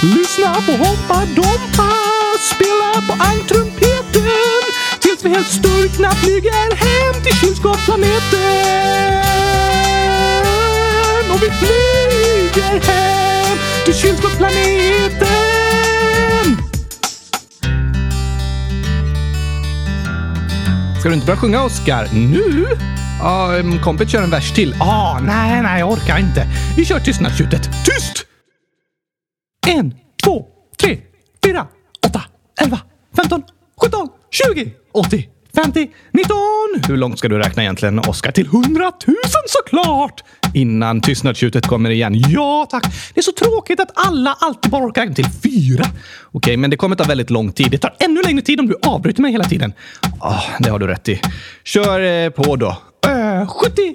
Lyssna på Hoppa Dompa, spela på Angtrumpeten tills vi helt sturkna flyger hem till kylskåpsplaneten. Och vi flyger hem till kylskåpsplaneten. Ska du inte börja sjunga, Oskar? Nu? Ja, um, kompet kör en vers till. Ah, nej, nej, jag orkar inte. Vi kör tystnadstjutet. Tyst! En, två, tre, fyra, åtta, elva, femton, sjutton, tjugo, åttio, femtio, nitton. Hur långt ska du räkna egentligen, Oskar? Till hundratusen såklart! Innan tystnadstjutet kommer igen. Ja, tack. Det är så tråkigt att alla alltid bara orkar räkna till fyra. Okej, men det kommer ta väldigt lång tid. Det tar ännu längre tid om du avbryter mig hela tiden. Ah, det har du rätt i. Kör eh, på då. Eh, 70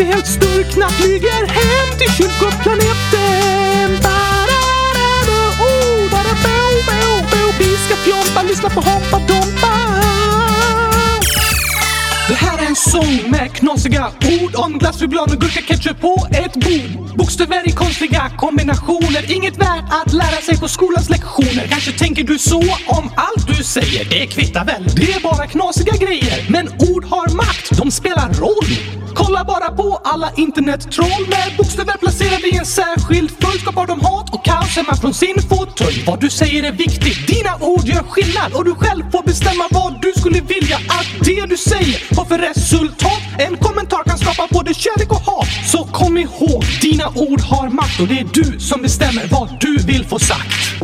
vi helt sturkna flyger hem till kyrkoplaneten. Bararado, oh, ba-da-bo, bo. Vi ska fjompa, lyssna på Hoppa Dompa. Det här är en sång med knasiga ord om glass, choklad och gurka ketchup på ett bord. Bokstäver i konstiga kombinationer, inget värt att lära sig på skolans lektioner. Kanske tänker du så om allt du säger, det kvittar väl, det är bara knasiga grejer. Men ord har makt, de spelar roll. Kolla bara på alla internettroll med bokstäver placerade i en särskild följd skapar de hat och kaos hemma från sin fåtölj. Vad du säger är viktigt, dina ord gör skillnad och du själv får bestämma vad du skulle vilja att det du säger har för resultat. En kommentar kan skapa både kärlek och hat. Så kom ihåg, dina ord har makt och det är du som bestämmer vad du vill få sagt.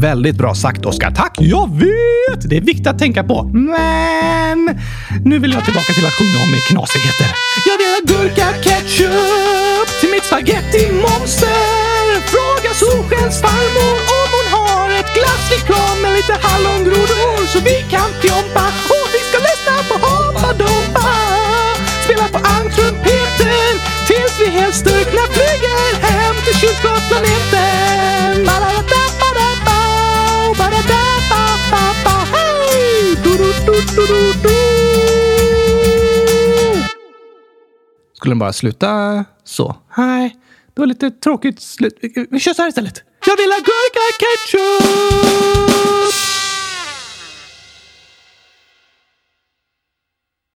Väldigt bra sagt, Oskar. Tack! Jag vet! Det är viktigt att tänka på. Men nu vill jag tillbaka till att sjunga om knasigheter. Jag vill ha gurka ketchup till mitt spagettimonster. Fråga Solskens farmor om hon har ett glassflygplan med lite hallongrodor så vi kan fjompa Skulle den bara sluta så? Nej, det var lite tråkigt slut. Vi kör så här istället. Jag vill ha gurka ketchup!